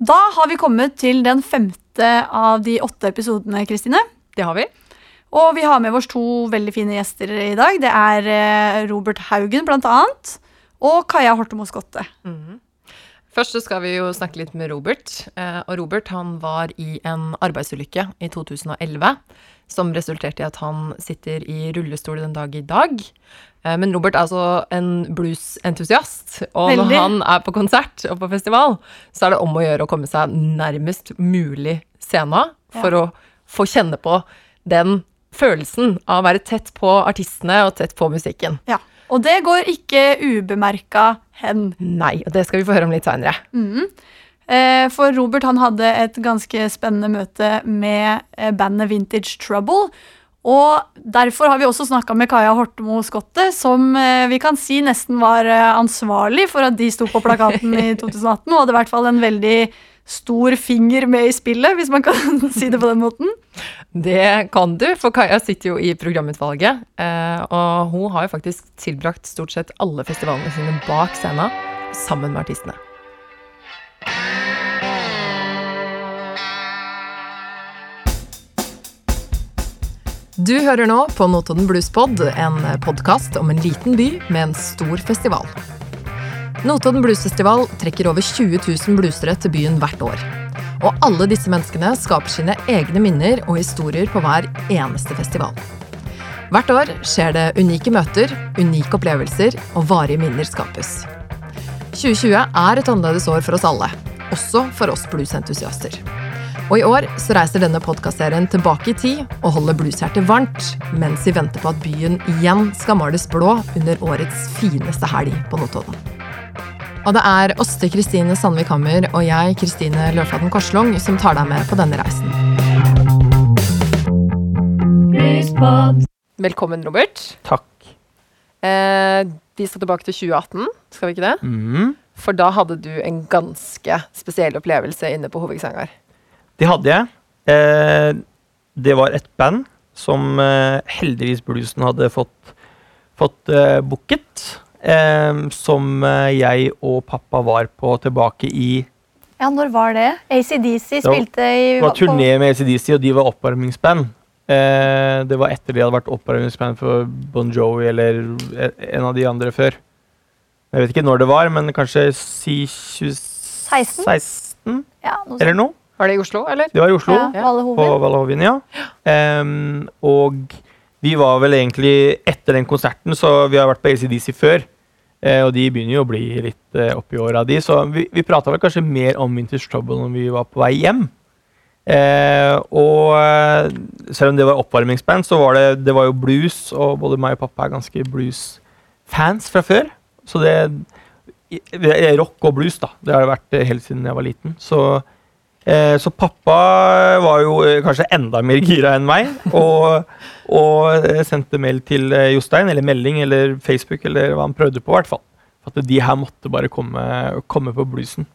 Da har vi kommet til den femte av de åtte episodene, Kristine. Det har vi. Og vi har med oss to veldig fine gjester i dag. Det er eh, Robert Haugen, blant annet, og Kaja Hortemo Skotte. Mm. Først så skal vi jo snakke litt med Robert. Eh, og Robert han var i en arbeidsulykke i 2011 som resulterte i at han sitter i rullestol den dag i dag. Eh, men Robert er altså en bluesentusiast, og Veldig. når han er på konsert og på festival, så er det om å gjøre å komme seg nærmest mulig scenen for ja. å få kjenne på den følelsen av å være tett på artistene og tett på musikken. Ja. Og det går ikke ubemerka hen. Nei, og det skal vi få høre om litt seinere. Mm. Eh, for Robert han hadde et ganske spennende møte med eh, bandet Vintage Trouble. Og derfor har vi også snakka med Kaja Hortemo Skotte, som eh, vi kan si nesten var ansvarlig for at de sto på plakaten i 2018, og hadde i hvert fall en veldig stor finger med i spillet, hvis man kan si det på den måten? Det kan du, for Kaja sitter jo i programutvalget. Og hun har jo faktisk tilbrakt stort sett alle festivalene sine bak scenen sammen med artistene. Du hører nå på Notodden Bluespod, en podkast om en liten by med en stor festival. Notodden Bluesfestival trekker over 20 000 bluesere til byen hvert år. Og alle disse menneskene skaper sine egne minner og historier på hver eneste festival. Hvert år skjer det unike møter, unike opplevelser, og varige minner skapes. 2020 er et annerledes år for oss alle, også for oss bluesentusiaster. Og i år så reiser denne podkastserien tilbake i tid og holder blueshjertet varmt, mens vi venter på at byen igjen skal males blå under årets fineste helg på Notodden. Og det er Åste Kristine Sandvik Hammer og jeg, Kristine Løflaten Korslung, som tar deg med på denne reisen. Velkommen, Robert. Takk. Eh, vi skal tilbake til 2018, skal vi ikke det? Mm. For da hadde du en ganske spesiell opplevelse inne på Hovedsanger. Det hadde jeg. Eh, det var et band som eh, heldigvis bluesen hadde fått, fått eh, booket som eh, jeg og pappa var på tilbake i Ja, når var det? ACDC spilte i Det var turné med ACDC, og de var oppvarmingsband. Eh, det var etter de hadde vært oppvarmingsband for Bon Jovi eller en av de andre før. Jeg vet ikke når det var, men kanskje si 2016? 16? Ja, noe eller noe. Var det i Oslo, eller? Det var i Oslo. Ja, På Valhovin. ja. Um, og vi var vel egentlig etter den konserten, så vi har vært på ACDC før. Uh, og de begynner jo å bli litt uh, oppi åra, de. Så vi, vi prata vel kanskje mer om Winters Trouble når vi var på vei hjem. Uh, og eh, selv om det var oppvarmingsband, så var det, det var jo blues, og både meg og pappa er ganske blues-fans fra før. Så det Rock og blues, da. Det har det vært helt siden jeg var liten. Så Eh, så pappa var jo eh, kanskje enda mer gira enn meg, og, og sendte mail til eh, Jostein, eller melding, eller Facebook, eller hva han prøvde på, i hvert fall. For at de her måtte bare komme, komme på bluesen.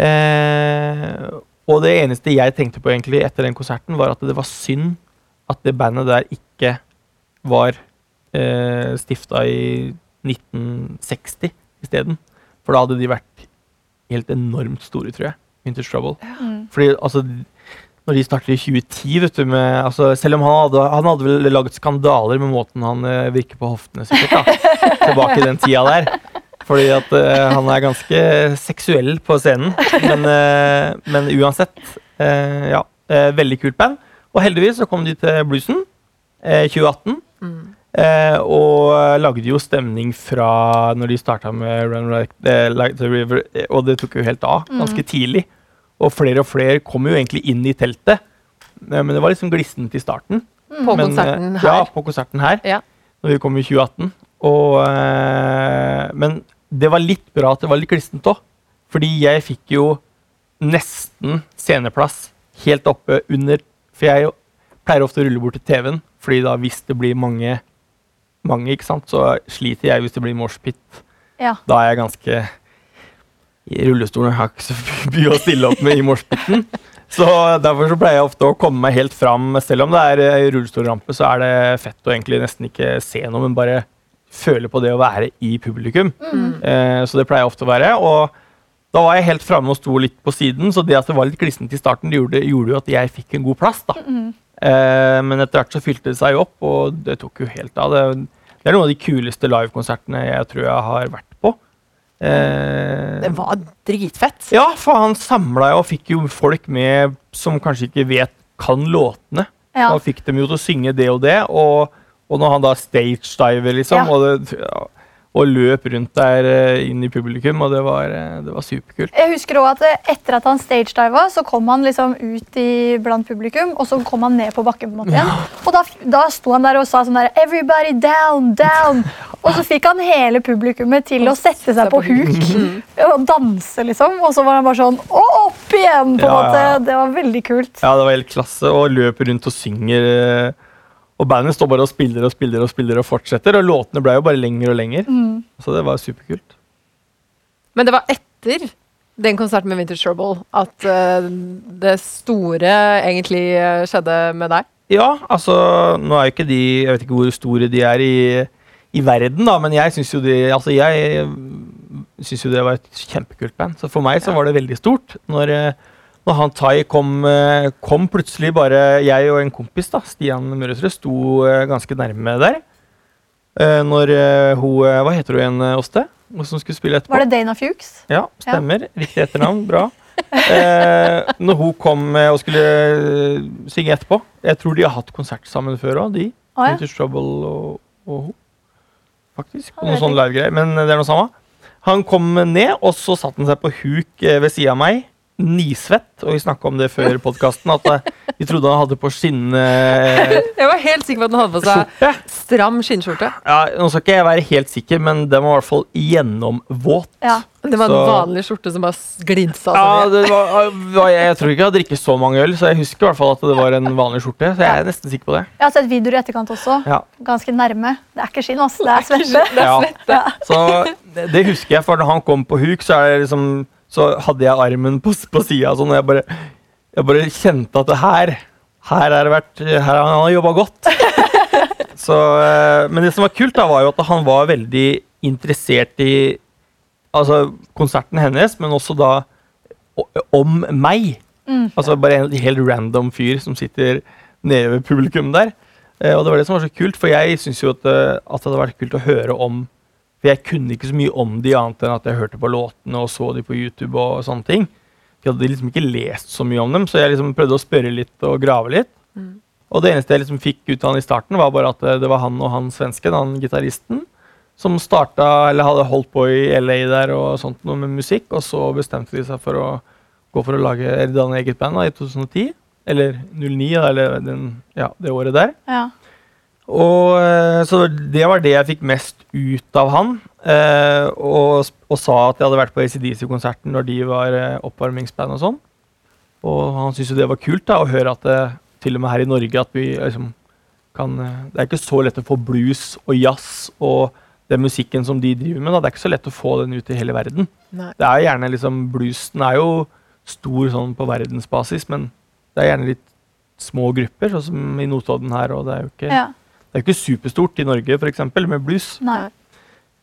Eh, og det eneste jeg tenkte på egentlig etter den konserten, var at det var synd at det bandet der ikke var eh, stifta i 1960 isteden. For da hadde de vært helt enormt store, tror jeg. Vintage Trouble. Mm. Fordi altså når de starter i 2010, vet du, med, altså, selv om han hadde, han hadde vel laget skandaler med måten han uh, virker på hoftene, sikkert, da, tilbake i den tida der. Fordi at uh, han er ganske seksuell på scenen. Men, uh, men uansett, ja. veldig kult band. Og heldigvis så kom de til bluesen 2018. Mm. Og lagde jo stemning fra når de starta med Run Like, like the River, og det tok jo helt av mm. ganske mm. tidlig. Og flere og flere kom jo egentlig inn i teltet. Eh, men det var liksom glissent i starten. Mm. På men, konserten her. Ja, på konserten her. Ja. Når vi kom i 2018. Og, men det var litt bra at det var litt glissent òg. Fordi jeg fikk jo nesten sceneplass helt oppe under For jeg pleier ofte å rulle bort til TV-en, fordi da hvis det blir mange, mange ikke sant, så sliter jeg hvis det blir moshpit. Ja. Da er jeg ganske i rullestolen har ikke så mye å stille opp med i moshpiten. Så derfor så pleier jeg ofte å komme meg helt fram. Selv om det er eh, rullestolrampe, så er det fett å egentlig nesten ikke se noe, men bare føle på det å være i publikum. Mm. Eh, så det pleier jeg ofte å være. Og da var jeg helt framme og sto litt på siden, så det at det var litt glissent i starten, det gjorde, gjorde jo at jeg fikk en god plass. da. Eh, men etter hvert så fylte det seg opp, og det tok jo helt av. Det, det er noen av de kuleste livekonsertene jeg tror jeg har vært på. Eh, Det var dritfett. ja, for han samla jo og fikk jo folk med som kanskje ikke vet kan låtene. Ja. Og fikk dem jo til å synge det og det. Og, og når han da stagediver, liksom, Ja. og, det, ja, og løp rundt der eh, inn i publikum, og det var, eh, det var superkult. Jeg husker også at eh, Etter at han stagediva, så kom han liksom ut i, blant publikum, og så kom han ned på bakken. på en måte igjen. Og da, da sto han der og sa sånn der Everybody down, down! Og så fikk han hele publikummet til å sette seg på huk og danse, liksom. Og så var han bare sånn Og opp igjen! på en Ja, måte. Det var veldig kult. Ja, det var helt klasse, og løper rundt og synger. Og bandet står bare og spiller og spiller og spiller og fortsetter, og låtene ble jo bare lenger og lenger. Mm. Så det var superkult. Men det var etter den konserten med Vintage Trouble at uh, det store egentlig eh, skjedde med deg. Ja, altså Nå er jo ikke de Jeg vet ikke hvor store de er i, i verden, da, men jeg syns jo de Altså, jeg syns jo det var et kjempekult band. Så for meg så var det veldig stort når, eh, når han Tai kom, eh, kom plutselig bare Jeg og en kompis, da, Stian Møresrud, sto eh, ganske nærme der. Eh, Når hun Hva heter hun igjen, Åste? Hun som skulle spille etterpå? Var det Dana Fuchs? Ja, stemmer. Riktig etternavn. Bra. Eh, når hun kom og skulle synge etterpå Jeg tror de har hatt konsert sammen før òg, de. Oh, ja. Trouble og, og hun. Faktisk. Ja, Noen sånne sånne livegreier. Men det er noe samme. Han kom ned, og så satte han seg på huk ved sida av meg. Nisvett. Og vi snakka om det før podkasten, at eh, vi trodde han hadde på skinne... Jeg var helt sikker på at han hadde på seg stram skinnskjorte. Ja, nå skal ikke jeg være helt sikker, men den var i hvert fall gjennomvåt. Ja. Det var en vanlig skjorte som bare glinsa. Ja, det var, jeg tror ikke jeg har drikket så mange øl, så jeg husker i hvert fall at det var en vanlig skjorte. Så jeg er nesten sikker på det. Jeg har sett videoer i etterkant også. Ja. Ganske nærme. Det er ikke skinn, altså. Det er svette. Ja. Så det, det husker jeg, for når han kom på huk, så, er det liksom, så hadde jeg armen på, på sida, sånn, og jeg bare, jeg bare kjente at det her her har det vært, her har han jobba godt. Så, eh, men det som var kult, da, var jo at han var veldig interessert i altså, konserten hennes, men også da om meg. Mm. Altså bare en helt random fyr som sitter nede ved publikum der. Eh, og det var det som var så kult, for jeg syns jo at, eh, at det hadde vært kult å høre om For jeg kunne ikke så mye om de annet enn at jeg hørte på låtene og så de på YouTube og sånne ting. Jeg hadde liksom ikke lest så mye om dem, så jeg liksom prøvde å spørre litt og grave litt. Og det eneste jeg liksom fikk ut av han i starten, var bare at eh, det var han og han svensken, han gitaristen, som starta, eller hadde holdt på i LA der og sånt noe med musikk, og så bestemte de seg for å gå for å lage danne eget band da, i 2010. Eller 09, da, eller den, ja, det året der. Ja. Og, eh, så det var det jeg fikk mest ut av han. eh, og, og sa at jeg hadde vært på ACDC-konserten når de var eh, oppvarmingsband og sånn. Og han syntes jo det var kult da, å høre at det, til og med her i Norge at vi liksom kan eh, Det er ikke så lett å få blues og jazz og den musikken som de driver med. da, Det er ikke så lett å få den ut i hele verden. Nei. Det er gjerne liksom Bluesen er jo stor sånn på verdensbasis, men det er gjerne litt små grupper, sånn som i Notodden her. og det er jo ikke... ja. Det er jo ikke superstort i Norge, eksempel, med blues. Nei.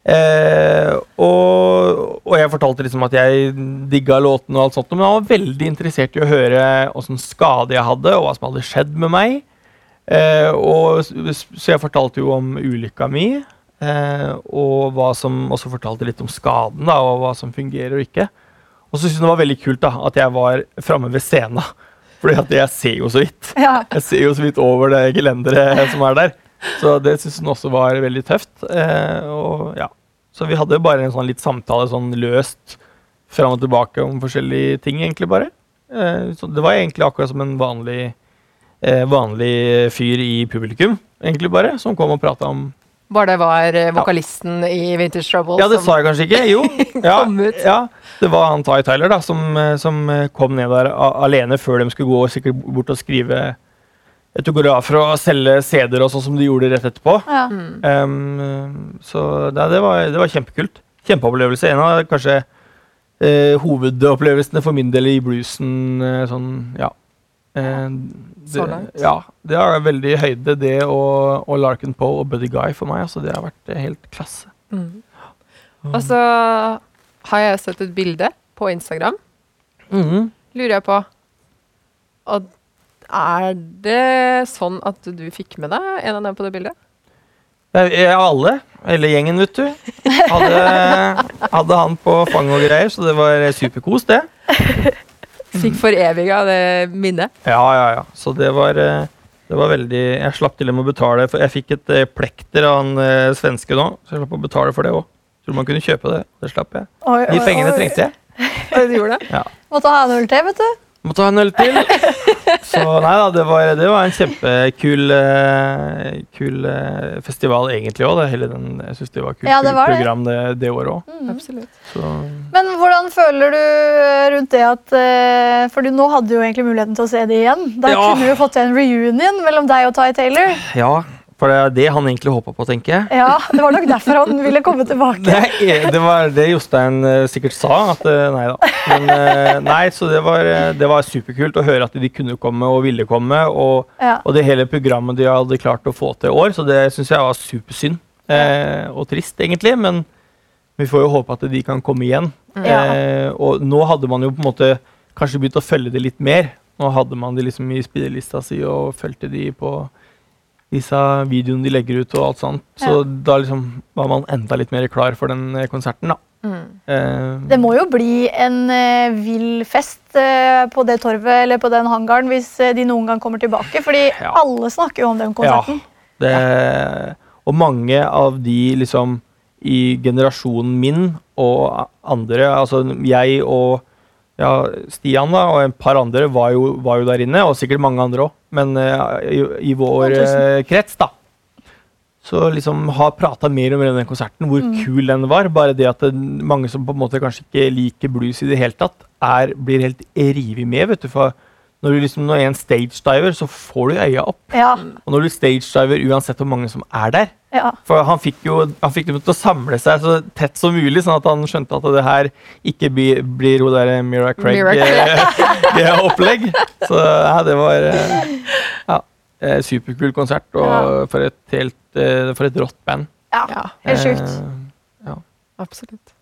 Eh, og, og jeg fortalte liksom at jeg digga låten, og alt sånt, men han var veldig interessert i å høre åssen skade jeg hadde, og hva som hadde skjedd med meg. Eh, og, så jeg fortalte jo om ulykka mi, eh, og hva som, også fortalte litt om skaden, da, og hva som fungerer og ikke. Og så syntes hun det var veldig kult da, at jeg var framme ved scenen. Fordi at jeg ser jo så vidt. Ja. Jeg ser jo så vidt over det gelenderet som er der. Så det syntes hun også var veldig tøft. Eh, og ja. Så vi hadde bare en sånn litt samtale sånn løst fram og tilbake om forskjellige ting, egentlig bare. Eh, så det var egentlig akkurat som en vanlig, eh, vanlig fyr i publikum, egentlig bare, som kom og prata om Bare det var vokalisten vokalisten i Vintage Trouble Ja, det som sa jeg kanskje ikke. Jo. Ja, Kom ut. ja, det var han Ty Tyler da, som, eh, som eh, kom ned der alene før de skulle gå sikkert bort og skrive autografer og selge CD-er og sånn som de gjorde rett etterpå. Ja. Mm. Um, så det, det, var, det var kjempekult. Kjempeopplevelse. En av kanskje eh, hovedopplevelsene for min del i bluesen. eh, sånn, ja. Eh, det, Så langt. Ja. Det er veldig høyde, det og, og Larkin Poe og Buddy Guy for meg. Altså, det har vært eh, helt klasse. Mm. Og så har jeg sett et bilde på Instagram, Mhm. lurer jeg på Og er det sånn at du fikk med deg en av dem på det bildet? Ja, alle. Hele gjengen, vet du. Hadde, hadde han på fanget og greier, så det var superkos, det. Fikk foreviga det minnet? Ja, ja, ja. Så det var, eh, det var veldig Jeg slapp til og med å betale for Jeg fikk et eh, plekter av han eh, svenske nå, så jeg slapp å betale for det òg. Tror man kunne kjøpe det. Det slapp jeg. Oi, De pengene oi. trengte jeg. Du gjorde det? Måtte ha en øl til, vet du. Måtte ha en øl til. Så nei da, det var, det var en kjempekul eh, kul eh, festival egentlig òg. Jeg syns det var kult Ja, det var program det, det året òg. Mm. Absolutt. Så Men hvordan føler du rundt det at eh, For nå hadde du jo egentlig muligheten til å se det igjen. Da Ja. kunne du jo fått til en reunion mellom deg og Ty Taylor. ja, for det er det han egentlig håpa på, tenker jeg. Ja, Det var nok derfor han ville komme tilbake. Er- det var det Jostein eh, sikkert sa. At, eh, nei da. Men eh, nei, så det var, det var superkult å høre at de kunne komme og ville komme. Og, Ja. og det hele programmet de hadde klart å få til i år. Så det syns jeg var supersynd. Eh, og trist, egentlig. Men vi får jo håpe at de kan komme igjen. Ja. Eh, og nå hadde man jo på en måte kanskje begynt å følge det litt mer. Nå hadde man de liksom i spillelista si og fulgte de på disse videoene de legger ut og alt sånt. Så da liksom var man enda litt mer klar for den eh, konserten, da. Mm. Uh, Det må jo bli en uh, vill fest uh, på det torvet eller på den hangaren hvis de noen gang kommer tilbake. Fordi Ja. alle snakker jo om den konserten. det, og mange av de liksom i generasjonen min og andre, altså jeg og ja, Stian da, og et par andre var jo, var jo der inne, og sikkert mange andre òg, men uh, i, i vår uh, eh, krets, da. Så liksom har prata mer om den konserten, hvor kul den var. Bare det at det, mange som på en måte kanskje ikke liker blues i det hele tatt, er, blir helt revet med. vet du, for når du liksom, når en stagediver, så får du øya opp. Ja, Og når du stagediver uansett hvor mange som er der ja. For han fikk jo han fikk dem til å samle seg så tett som mulig, sånn at han skjønte at det her ikke blir, blir hun der Mira Mira Craig-opplegg. så ja, det var eh, ja, eh, superkul konsert, og Ja. for et helt eh, For et rått band. ja. Ja, Helt sjukt. Eh, absolutt.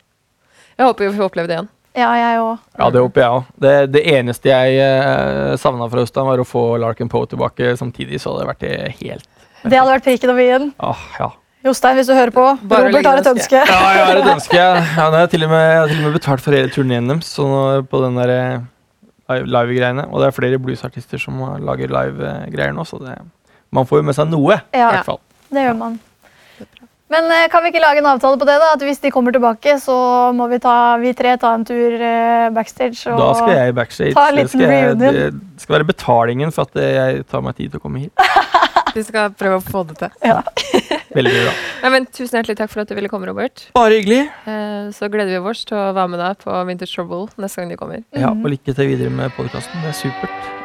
Jeg håper vi får oppleve det igjen. Ja, jeg òg. ja, det håper jeg òg. Det, det eneste jeg eh, savna fra Østland, var å få Larkin Poe tilbake samtidig, så hadde det vært det helt Det hadde vært prikken over i-en. Åh, ja. Jostein, hvis du hører på. Bare Robert har et ønske. Ja, jeg har et ønske. Ja, jeg, har til og med, jeg har til og med betalt for hele turneen deres så nå på den der eh, live- live-greiene. Og det er flere bluesartister som lager live-greier nå, så det, man får jo med seg noe. i hvert fall. det gjør man. Men eh, kan vi ikke lage en avtale på det? da? At Hvis de kommer tilbake, så må vi, ta, vi tre ta en tur eh, backstage. Og Da skal jeg backstage. ta en Det liten skal, jeg, det skal være betalingen for at eh, jeg tar meg tid til å komme hit. Vi skal prøve å få det til. Ja. Veldig bra. Ja, men tusen hjertelig takk for at du ville komme, Robert. Bare hyggelig. Eh, Så gleder vi oss til å være med deg på Vintage Trouble neste gang de kommer. Ja, Mhm. og lykke til videre med podkasten. Det er supert.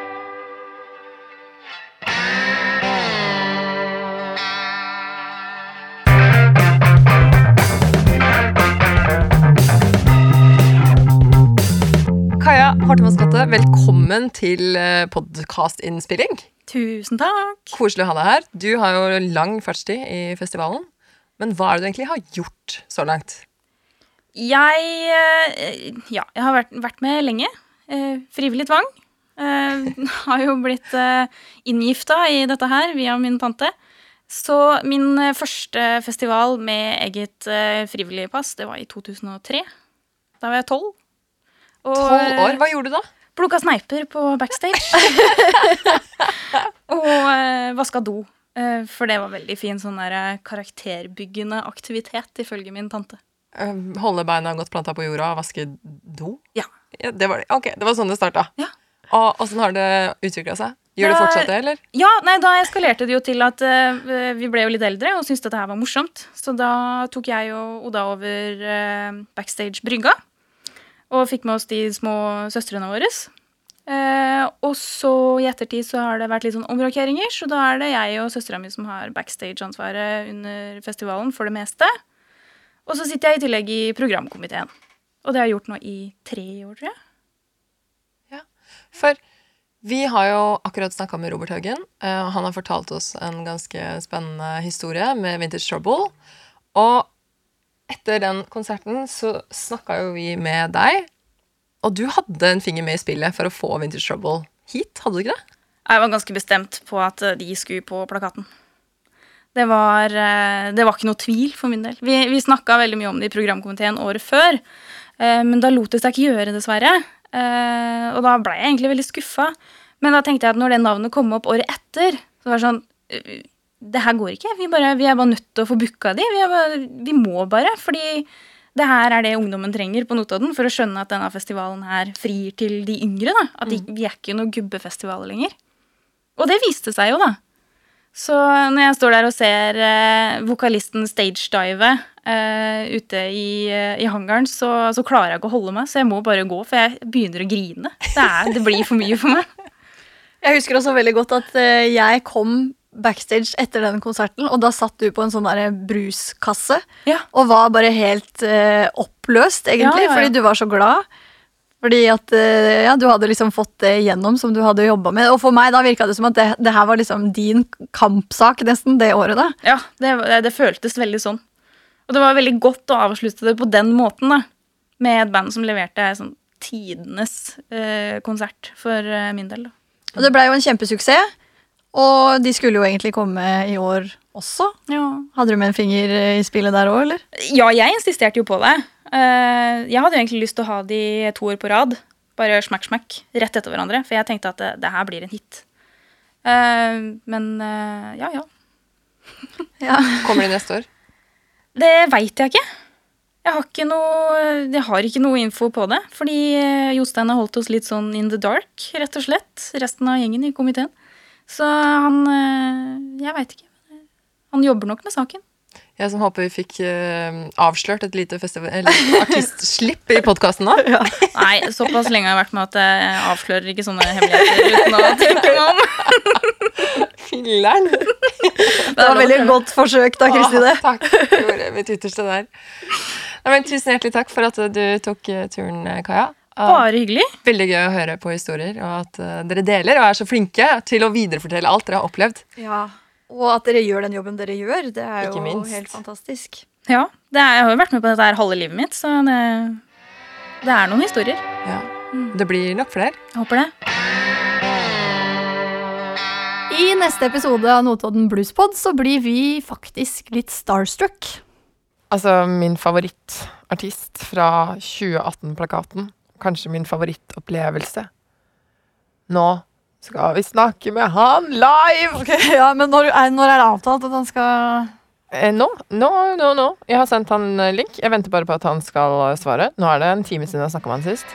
Kaja Hortemo velkommen til podkastinnspilling. Tusen takk. Koselig å ha deg her. Du har jo lang fartstid i festivalen. Men hva er det du egentlig har gjort så langt? Jeg eh, Ja, jeg har vært, vært med lenge. Eh, frivillig tvang. Eh, har jo blitt eh, inngifta i dette her via min tante. Så min eh, første festival med eget eh, frivillig pass, det var i 2003. Da var jeg tolv. Tolv år? Hva gjorde du da? Plukka sneiper på backstage. og eh, vaska do. Eh, for det var veldig fin sånn der, eh, karakterbyggende aktivitet, ifølge min tante. Eh, Holde beina godt planta på jorda og vaske do? Ja. det, var, okay, det var sånn det starta. Ja. Og åssen har det utvikla seg? Gjør det fortsatt det, eller? Ja, nei, Da eskalerte det jo til at uh, vi ble jo litt eldre og syntes dette her var morsomt. Så da tok jeg og Oda over uh, backstage brygga og fikk med oss de små søstrene våre. Eh, og så i ettertid så har det vært litt sånn omrokeringer, så da er det jeg og søstera mi som har backstage-ansvaret under festivalen for det meste. Og så sitter jeg i tillegg i programkomiteen. Og det har jeg gjort nå i tre år, tror jeg. Ja, For vi har jo akkurat snakka med Robert Haugen. og han har fortalt oss en ganske spennende historie med Vintage Trouble. Og etter den konserten så snakka jo vi med deg. Og du hadde en finger med i spillet for å få Vintage Trouble hit, hadde du ikke det? Jeg var ganske bestemt på at eh, de skulle på plakaten. Det var, eh, det var ikke noe tvil for min del. Vi, vi snakka veldig mye om det i programkomiteen året før, eh, men da lot det seg ikke gjøre, dessverre. Og da ble jeg egentlig veldig skuffa. Men da tenkte jeg at når det navnet kom opp året etter, så var det sånn Det her går ikke. Vi, bare, vi er bare nødt til å få booka de. Vi, bare, vi må bare. Fordi det her er det ungdommen trenger på Notodden for å skjønne at denne festivalen her frir til de yngre. da. At de, vi er ikke noen gubbefestivaler lenger. Og det viste seg jo, da. Så når jeg står der og ser eh, vokalisten stagedive eh, ute i, eh, i hangaren, så, så klarer jeg ikke å holde meg, så jeg må bare gå, for jeg begynner å grine. Det, er, det blir for mye for meg. Jeg husker også veldig godt at eh, jeg kom backstage etter den konserten, og da satt du på en sånn der bruskasse Ja. og var bare helt eh, oppløst, egentlig, Ja, ja, fordi du var så glad. Fordi at eh, ja, du hadde liksom fått det igjennom som du hadde jobba med. Og for meg da virka det som at det, det her var liksom din kampsak nesten det året. da. Ja, det, det, det føltes veldig sånn. Og det var veldig godt å avslutte det på den måten, da. Med et band som leverte sånn tidenes eh, konsert for eh, min del, da. Og det blei jo en kjempesuksess. Og de skulle jo egentlig komme i år også. Ja. Hadde du med en finger i spillet der òg, eller? Ja, jeg insisterte jo på det. Eh, jeg hadde jo egentlig lyst til å ha de to år på rad. Bare smakk, smakk, rett etter hverandre. For jeg tenkte at det, det her blir en hit. Eh, men eh, ja, ja. Ja. Kommer de neste år? Det veit jeg ikke. Jeg har ikke, noe, jeg har ikke noe info på det. Fordi eh, Jostein har holdt oss litt sånn in the dark, rett og slett. Resten av gjengen i komiteen. Så han eh, Jeg veit ikke. Han jobber nok med saken. Jeg som håper vi fikk uh, avslørt et lite artistslipp i podkasten nå. Nei, såpass lenge har jeg vært med at jeg avslører ikke sånne hemmeligheter uten å tenke meg om. Filler'n! Det var veldig godt forsøk da, Kristine. Ah, takk. Jeg gjorde mitt ytterste der. Nei, men tusen hjertelig takk for at du tok eh, turen, Kaja. Og Bare hyggelig. Veldig gøy å høre på historier, og at uh, dere deler og er så flinke til å viderefortelle alt dere har opplevd. Ja. Og at dere gjør den jobben dere gjør, det er Ikke jo minst. helt fantastisk. Ja, det er, jeg har jo vært med på dette her halve livet mitt, så det, det er noen historier. Ja. Det blir nok flere. Jeg håper det. I neste episode av Notodden Bluespod så blir vi faktisk litt starstruck. Altså, min favorittartist fra 2018-plakaten. Kanskje min favorittopplevelse. Nå skal vi snakke med han live! ja, Men når er, når er det avtalt at han skal Eh, nå, nå, nå, nå. Jeg har sendt han eh, link. Jeg venter bare på at han skal eh, svare. Nå er det en time siden jeg snakka med han sist.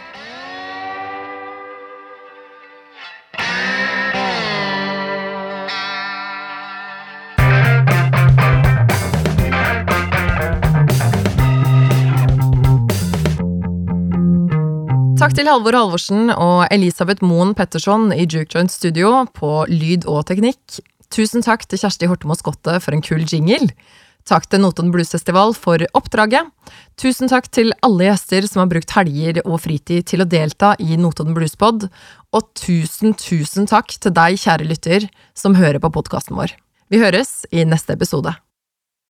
Takk til Halvor Halvorsen og Elisabeth Moen Petterson i Juke Joint Studio på lyd og teknikk. Tusen takk til Kjersti Hortemo Skotte for en kul jingle. Takk til Notodden Bluesfestival for oppdraget. Tusen takk til alle gjester som har brukt helger og fritid til å delta i Notodden Bluespod. Og tusen, tusen takk til deg, kjære lytter, som hører på podkasten vår. Vi høres i neste episode.